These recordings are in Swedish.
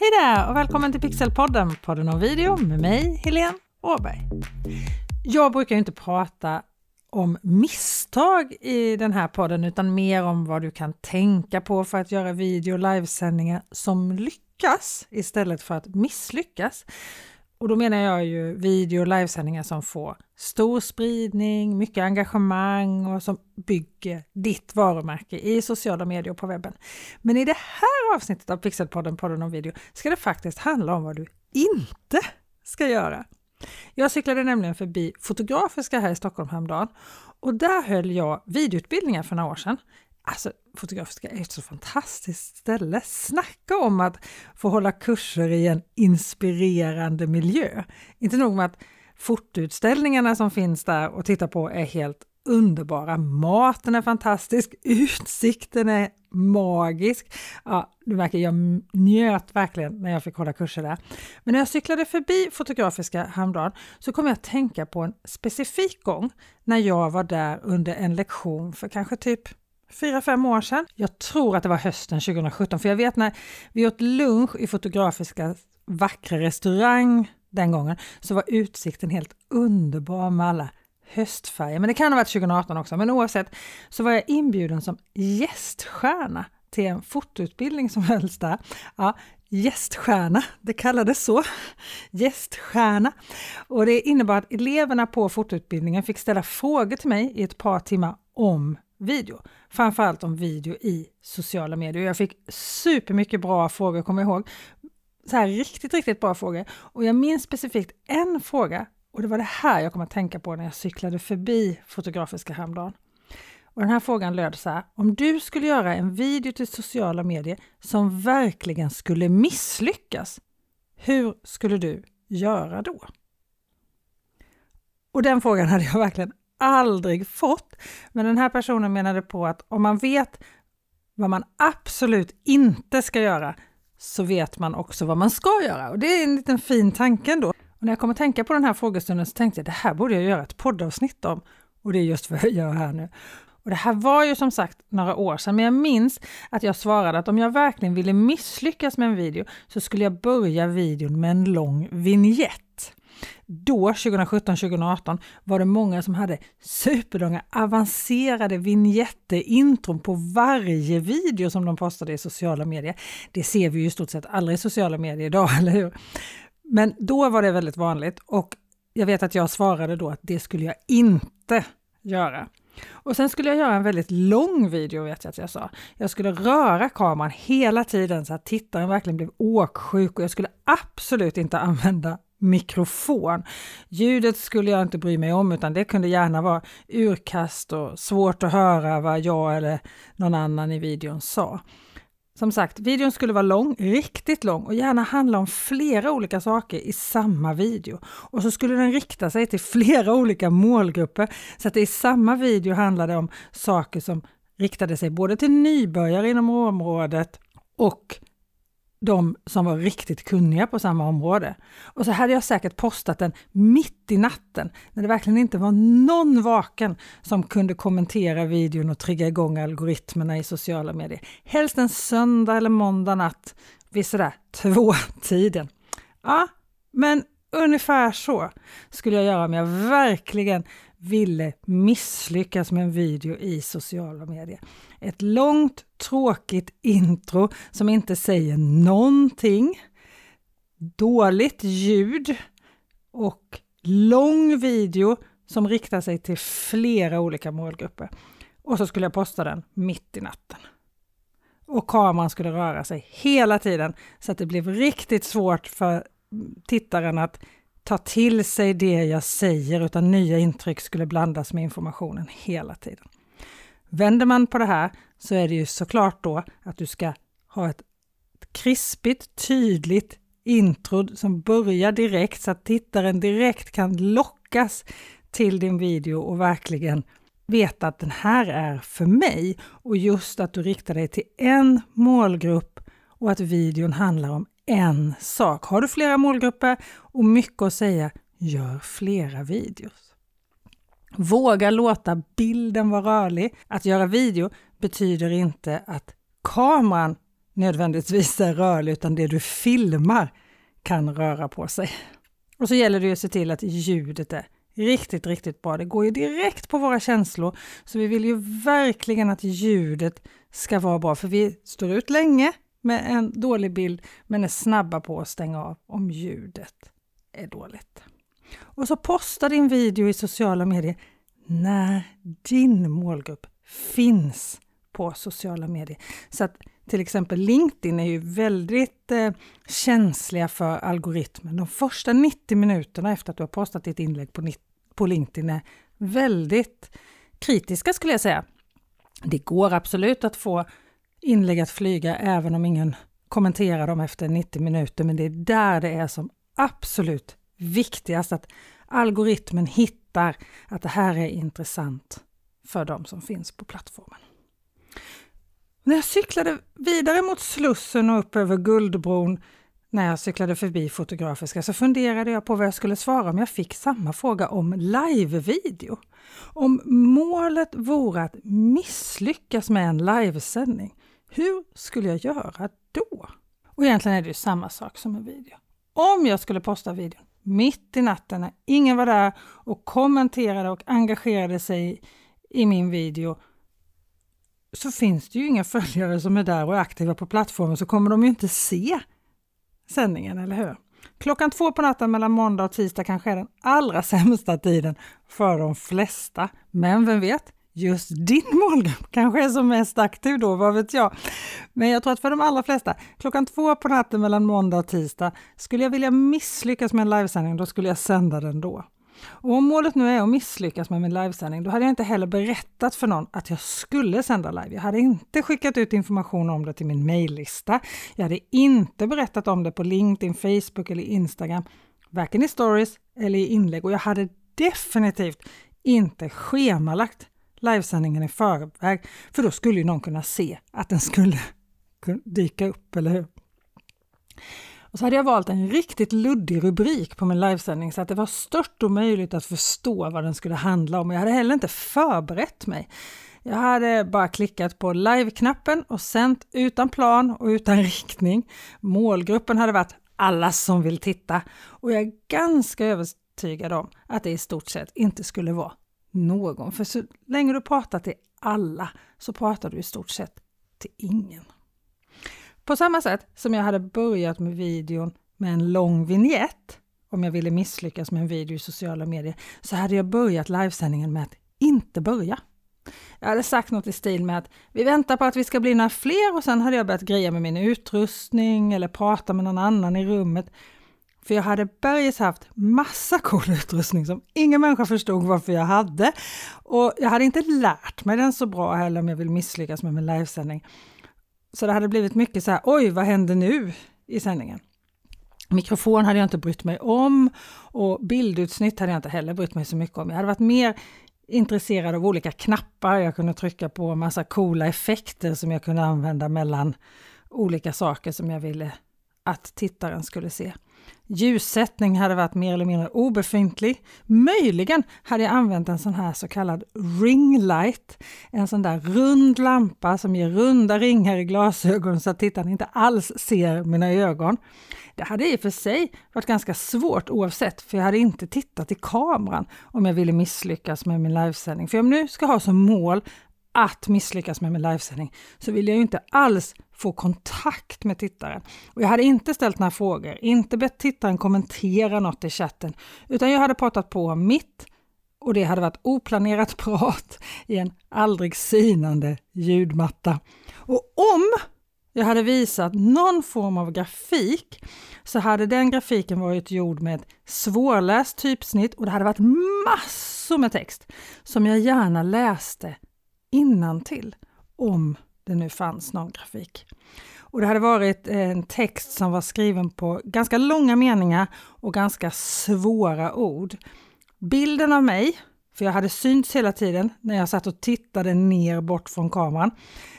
Hej där och välkommen till Pixelpodden, podden om video med mig, Helene Åberg. Jag brukar inte prata om misstag i den här podden utan mer om vad du kan tänka på för att göra video och livesändningar som lyckas istället för att misslyckas. Och då menar jag ju video och livesändningar som får stor spridning, mycket engagemang och som bygger ditt varumärke i sociala medier och på webben. Men i det här avsnittet av Pixelpodden, podden om video, ska det faktiskt handla om vad du inte ska göra. Jag cyklade nämligen förbi Fotografiska här i Stockholm häromdagen och där höll jag videoutbildningar för några år sedan. Alltså, Fotografiska är ett så fantastiskt ställe. Snacka om att få hålla kurser i en inspirerande miljö. Inte nog med att fotoutställningarna som finns där och titta på är helt underbara. Maten är fantastisk, utsikten är magisk. Ja, du märker, jag njöt verkligen när jag fick hålla kurser där. Men när jag cyklade förbi Fotografiska häromdagen så kom jag att tänka på en specifik gång när jag var där under en lektion för kanske typ fyra, fem år sedan. Jag tror att det var hösten 2017, för jag vet när vi åt lunch i Fotografiska vackra restaurang den gången så var utsikten helt underbar med alla höstfärger. Men det kan ha varit 2018 också, men oavsett så var jag inbjuden som gäststjärna till en fotoutbildning som hölls där. Ja, gäststjärna, det kallades så. Gäststjärna. Och det innebar att eleverna på fotoutbildningen fick ställa frågor till mig i ett par timmar om video. Framförallt om video i sociala medier. Jag fick supermycket bra frågor, kommer jag ihåg. Så här riktigt, riktigt bra frågor. Och jag minns specifikt en fråga och det var det här jag kom att tänka på när jag cyklade förbi Fotografiska häromdagen. Och den här frågan löd så här. Om du skulle göra en video till sociala medier som verkligen skulle misslyckas, hur skulle du göra då? Och den frågan hade jag verkligen aldrig fått. Men den här personen menade på att om man vet vad man absolut inte ska göra så vet man också vad man ska göra. Och det är en liten fin tanke ändå. Och när jag kom att tänka på den här frågestunden så tänkte jag det här borde jag göra ett poddavsnitt om. Och det är just vad jag gör här nu. Och det här var ju som sagt några år sedan, men jag minns att jag svarade att om jag verkligen ville misslyckas med en video så skulle jag börja videon med en lång vignett. Då, 2017-2018, var det många som hade superlånga avancerade vignetter, på varje video som de postade i sociala medier. Det ser vi ju i stort sett aldrig i sociala medier idag, eller hur? Men då var det väldigt vanligt och jag vet att jag svarade då att det skulle jag inte göra. Och sen skulle jag göra en väldigt lång video, vet jag att jag sa. Jag skulle röra kameran hela tiden så att tittaren verkligen blev åksjuk och jag skulle absolut inte använda mikrofon. Ljudet skulle jag inte bry mig om utan det kunde gärna vara urkast och svårt att höra vad jag eller någon annan i videon sa. Som sagt, videon skulle vara lång, riktigt lång och gärna handla om flera olika saker i samma video. Och så skulle den rikta sig till flera olika målgrupper så att det i samma video handlade om saker som riktade sig både till nybörjare inom området och de som var riktigt kunniga på samma område. Och så hade jag säkert postat den mitt i natten när det verkligen inte var någon vaken som kunde kommentera videon och trigga igång algoritmerna i sociala medier. Helst en söndag eller måndag natt vid sådär två-tiden. Ja, men ungefär så skulle jag göra om jag verkligen ville misslyckas med en video i sociala medier. Ett långt tråkigt intro som inte säger någonting, dåligt ljud och lång video som riktar sig till flera olika målgrupper. Och så skulle jag posta den mitt i natten. Och kameran skulle röra sig hela tiden så att det blev riktigt svårt för tittaren att ta till sig det jag säger utan nya intryck skulle blandas med informationen hela tiden. Vänder man på det här så är det ju såklart då att du ska ha ett krispigt, tydligt intro som börjar direkt så att tittaren direkt kan lockas till din video och verkligen veta att den här är för mig och just att du riktar dig till en målgrupp och att videon handlar om en sak. Har du flera målgrupper och mycket att säga, gör flera videos. Våga låta bilden vara rörlig. Att göra video betyder inte att kameran nödvändigtvis är rörlig utan det du filmar kan röra på sig. Och så gäller det att se till att ljudet är riktigt, riktigt bra. Det går ju direkt på våra känslor, så vi vill ju verkligen att ljudet ska vara bra, för vi står ut länge med en dålig bild, men är snabba på att stänga av om ljudet är dåligt. Och så posta din video i sociala medier när din målgrupp finns på sociala medier. Så att till exempel LinkedIn är ju väldigt eh, känsliga för algoritmen. De första 90 minuterna efter att du har postat ditt inlägg på, på LinkedIn är väldigt kritiska skulle jag säga. Det går absolut att få inlägg att flyga även om ingen kommenterar dem efter 90 minuter, men det är där det är som absolut viktigast att algoritmen hittar att det här är intressant för de som finns på plattformen. När jag cyklade vidare mot Slussen och upp över Guldbron när jag cyklade förbi Fotografiska så funderade jag på vad jag skulle svara om jag fick samma fråga om live-video. Om målet vore att misslyckas med en livesändning, hur skulle jag göra då? Och egentligen är det ju samma sak som en video. Om jag skulle posta videon mitt i natten när ingen var där och kommenterade och engagerade sig i min video så finns det ju inga följare som är där och är aktiva på plattformen så kommer de ju inte se sändningen, eller hur? Klockan två på natten mellan måndag och tisdag kanske är den allra sämsta tiden för de flesta. Men vem vet, just din målgrupp kanske är som mest aktiv då, vad vet jag. Men jag tror att för de allra flesta, klockan två på natten mellan måndag och tisdag, skulle jag vilja misslyckas med en livesändning, då skulle jag sända den då. Och om målet nu är att misslyckas med min livesändning, då hade jag inte heller berättat för någon att jag skulle sända live. Jag hade inte skickat ut information om det till min mejllista. Jag hade inte berättat om det på LinkedIn, Facebook eller Instagram, varken i stories eller i inlägg. Och jag hade definitivt inte schemalagt livesändningen i förväg, för då skulle ju någon kunna se att den skulle dyka upp, eller hur? Och så hade jag valt en riktigt luddig rubrik på min livesändning så att det var stört omöjligt att förstå vad den skulle handla om. Jag hade heller inte förberett mig. Jag hade bara klickat på live-knappen och sänt utan plan och utan riktning. Målgruppen hade varit alla som vill titta och jag är ganska övertygad om att det i stort sett inte skulle vara någon. För så länge du pratar till alla så pratar du i stort sett till ingen. På samma sätt som jag hade börjat med videon med en lång vignett om jag ville misslyckas med en video i sociala medier, så hade jag börjat livesändningen med att inte börja. Jag hade sagt något i stil med att vi väntar på att vi ska bli några fler och sen hade jag börjat greja med min utrustning eller prata med någon annan i rummet. För jag hade bergis haft massa cool utrustning som ingen människa förstod varför jag hade. Och jag hade inte lärt mig den så bra heller om jag vill misslyckas med min livesändning. Så det hade blivit mycket så här, oj vad händer nu i sändningen? Mikrofon hade jag inte brytt mig om och bildutsnitt hade jag inte heller brytt mig så mycket om. Jag hade varit mer intresserad av olika knappar jag kunde trycka på, massa coola effekter som jag kunde använda mellan olika saker som jag ville att tittaren skulle se. Ljussättning hade varit mer eller mindre obefintlig. Möjligen hade jag använt en sån här så kallad ringlight, en sån där rund lampa som ger runda ringar i glasögon så att tittaren inte alls ser mina ögon. Det hade i och för sig varit ganska svårt oavsett, för jag hade inte tittat i kameran om jag ville misslyckas med min livesändning. För om jag nu ska ha som mål att misslyckas med min livesändning så vill jag ju inte alls få kontakt med tittaren. Och jag hade inte ställt några frågor, inte bett tittaren kommentera något i chatten, utan jag hade pratat på mitt och det hade varit oplanerat prat i en aldrig sinande ljudmatta. Och om jag hade visat någon form av grafik så hade den grafiken varit gjord med svårläst typsnitt och det hade varit massor med text som jag gärna läste till om det nu fanns någon grafik. Och det hade varit en text som var skriven på ganska långa meningar och ganska svåra ord. Bilden av mig, för jag hade synts hela tiden när jag satt och tittade ner bort från kameran.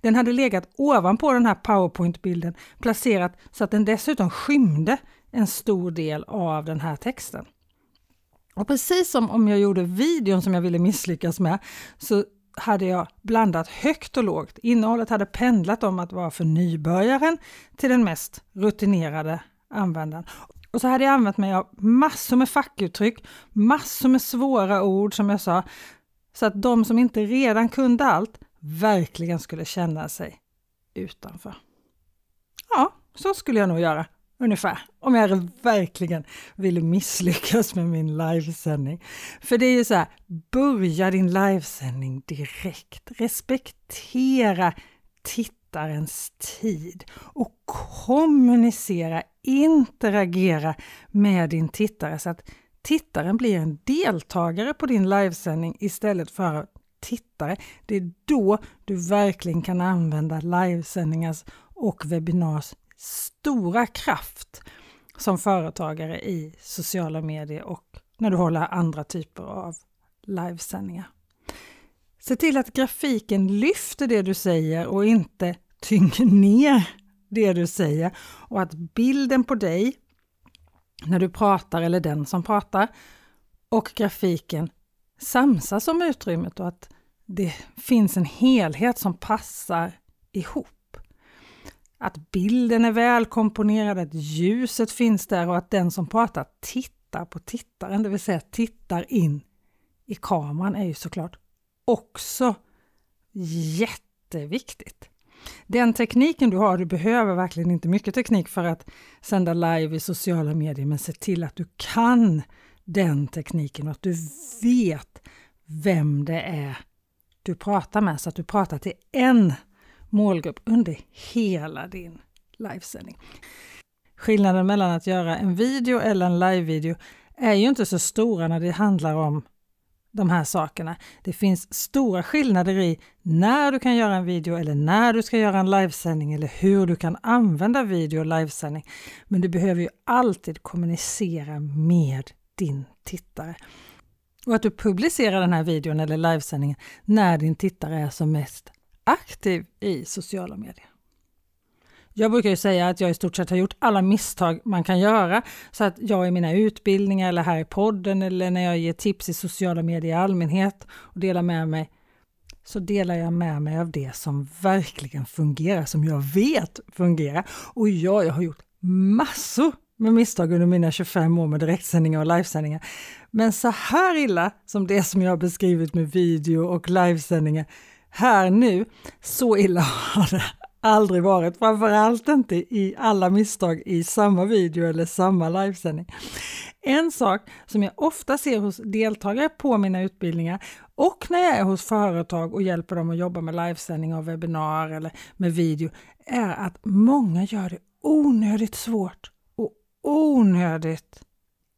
Den hade legat ovanpå den här powerpoint-bilden placerat så att den dessutom skymde en stor del av den här texten. Och precis som om jag gjorde videon som jag ville misslyckas med så hade jag blandat högt och lågt. Innehållet hade pendlat om att vara för nybörjaren till den mest rutinerade användaren. Och så hade jag använt mig av massor med fackuttryck, massor med svåra ord som jag sa, så att de som inte redan kunde allt verkligen skulle känna sig utanför. Ja, så skulle jag nog göra ungefär. Om jag verkligen ville misslyckas med min livesändning. För det är ju så här, börja din livesändning direkt. Respektera tittarens tid och kommunicera, interagera med din tittare så att tittaren blir en deltagare på din livesändning istället för tittare. Det är då du verkligen kan använda livesändningars och webbinars stora kraft som företagare i sociala medier och när du håller andra typer av livesändningar. Se till att grafiken lyfter det du säger och inte tynger ner det du säger och att bilden på dig när du pratar eller den som pratar och grafiken samsas om utrymmet och att det finns en helhet som passar ihop. Att bilden är välkomponerad, att ljuset finns där och att den som pratar tittar på tittaren, det vill säga tittar in i kameran är ju såklart också jätteviktigt. Den tekniken du har, du behöver verkligen inte mycket teknik för att sända live i sociala medier, men se till att du kan den tekniken och att du vet vem det är du pratar med så att du pratar till en målgrupp under hela din livesändning. Skillnaden mellan att göra en video eller en livevideo är ju inte så stora när det handlar om de här sakerna. Det finns stora skillnader i när du kan göra en video eller när du ska göra en livesändning eller hur du kan använda video och livesändning. Men du behöver ju alltid kommunicera med din tittare. Och att du publicerar den här videon eller livesändningen när din tittare är som mest aktiv i sociala medier. Jag brukar ju säga att jag i stort sett har gjort alla misstag man kan göra. Så att jag i mina utbildningar eller här i podden eller när jag ger tips i sociala medier i allmänhet och delar med mig så delar jag med mig av det som verkligen fungerar, som jag vet fungerar. Och ja, jag har gjort massor med misstag under mina 25 år med direktsändningar och livesändningar. Men så här illa som det som jag har beskrivit med video och livesändningar här nu, så illa har det aldrig varit. Framförallt inte i alla misstag i samma video eller samma livesändning. En sak som jag ofta ser hos deltagare på mina utbildningar och när jag är hos företag och hjälper dem att jobba med livesändning av webbinar eller med video är att många gör det onödigt svårt och onödigt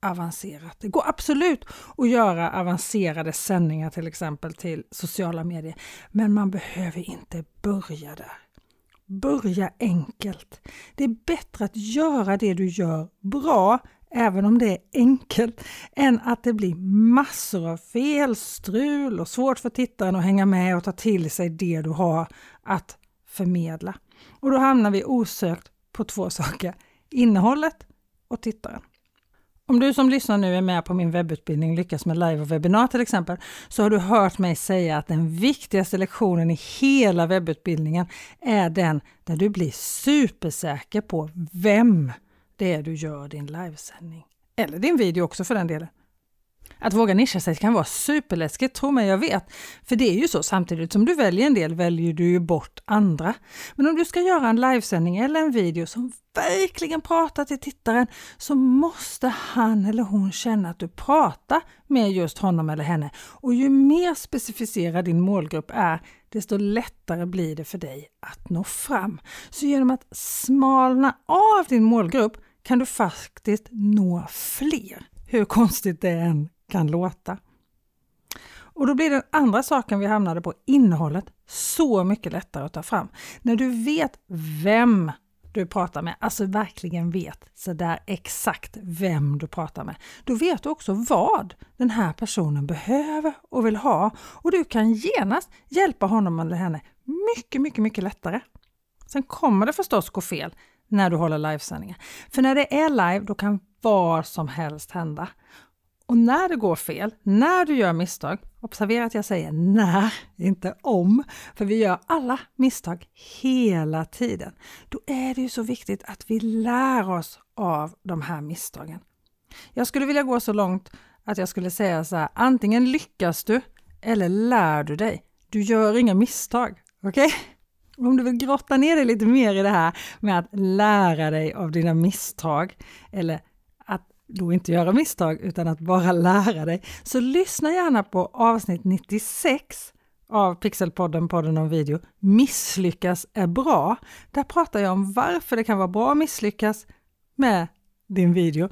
avancerat. Det går absolut att göra avancerade sändningar till exempel till sociala medier, men man behöver inte börja där. Börja enkelt. Det är bättre att göra det du gör bra, även om det är enkelt, än att det blir massor av fel, strul och svårt för tittaren att hänga med och ta till sig det du har att förmedla. Och då hamnar vi osökt på två saker, innehållet och tittaren. Om du som lyssnar nu är med på min webbutbildning Lyckas med live och webbinar till exempel, så har du hört mig säga att den viktigaste lektionen i hela webbutbildningen är den där du blir supersäker på vem det är du gör din livesändning. Eller din video också för den delen. Att våga nischa sig kan vara superläskigt, tro mig jag vet. För det är ju så, samtidigt som du väljer en del väljer du ju bort andra. Men om du ska göra en livesändning eller en video som verkligen pratar till tittaren så måste han eller hon känna att du pratar med just honom eller henne. Och ju mer specificerad din målgrupp är, desto lättare blir det för dig att nå fram. Så genom att smalna av din målgrupp kan du faktiskt nå fler. Hur konstigt det än kan låta. Och då blir den andra saken vi hamnade på, innehållet, så mycket lättare att ta fram. När du vet vem du pratar med, alltså verkligen vet sådär exakt vem du pratar med, då vet du också vad den här personen behöver och vill ha och du kan genast hjälpa honom eller henne mycket, mycket, mycket lättare. Sen kommer det förstås gå fel när du håller livesändningar. För när det är live, då kan vad som helst hända. Och när det går fel, när du gör misstag, observera att jag säger när, inte om, för vi gör alla misstag hela tiden. Då är det ju så viktigt att vi lär oss av de här misstagen. Jag skulle vilja gå så långt att jag skulle säga så här, antingen lyckas du eller lär du dig. Du gör inga misstag, okej? Okay? Om du vill grotta ner dig lite mer i det här med att lära dig av dina misstag eller då inte göra misstag utan att bara lära dig, så lyssna gärna på avsnitt 96 av Pixelpodden, podden om video, Misslyckas är bra. Där pratar jag om varför det kan vara bra att misslyckas med din video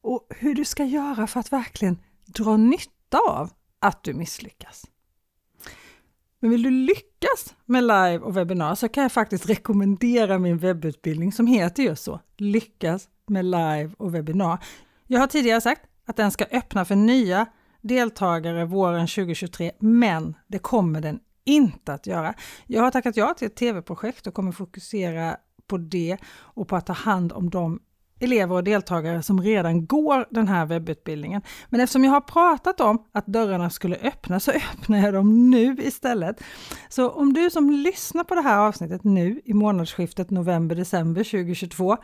och hur du ska göra för att verkligen dra nytta av att du misslyckas. Men vill du lyckas med live och webbinar så kan jag faktiskt rekommendera min webbutbildning som heter just så, Lyckas med live och webbinar. Jag har tidigare sagt att den ska öppna för nya deltagare våren 2023, men det kommer den inte att göra. Jag har tackat ja till ett tv-projekt och kommer fokusera på det och på att ta hand om de elever och deltagare som redan går den här webbutbildningen. Men eftersom jag har pratat om att dörrarna skulle öppna så öppnar jag dem nu istället. Så om du som lyssnar på det här avsnittet nu i månadsskiftet november-december 2022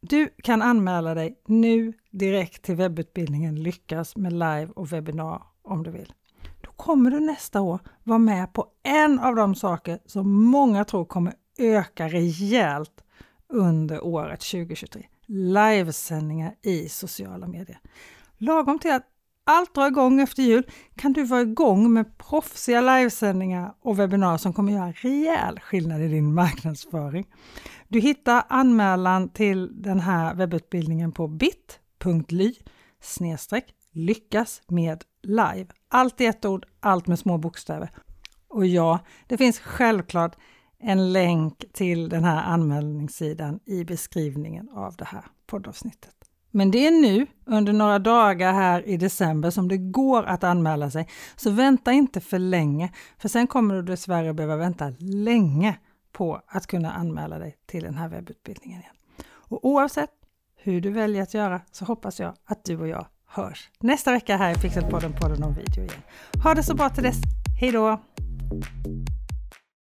du kan anmäla dig nu direkt till webbutbildningen Lyckas med live och webbinar om du vill. Då kommer du nästa år vara med på en av de saker som många tror kommer öka rejält under året 2023. Livesändningar i sociala medier. Lagom till att allt drar igång efter jul kan du vara igång med proffsiga livesändningar och webbinar som kommer göra rejäl skillnad i din marknadsföring. Du hittar anmälan till den här webbutbildningen på bit.ly lyckas med live. Allt i ett ord, allt med små bokstäver. Och ja, det finns självklart en länk till den här anmälningssidan i beskrivningen av det här poddavsnittet. Men det är nu under några dagar här i december som det går att anmäla sig. Så vänta inte för länge, för sen kommer du dessvärre behöva vänta länge på att kunna anmäla dig till den här webbutbildningen igen. Och oavsett hur du väljer att göra så hoppas jag att du och jag hörs nästa vecka här i Pixelpodden, podden om video igen. Ha det så bra till dess. Hej då!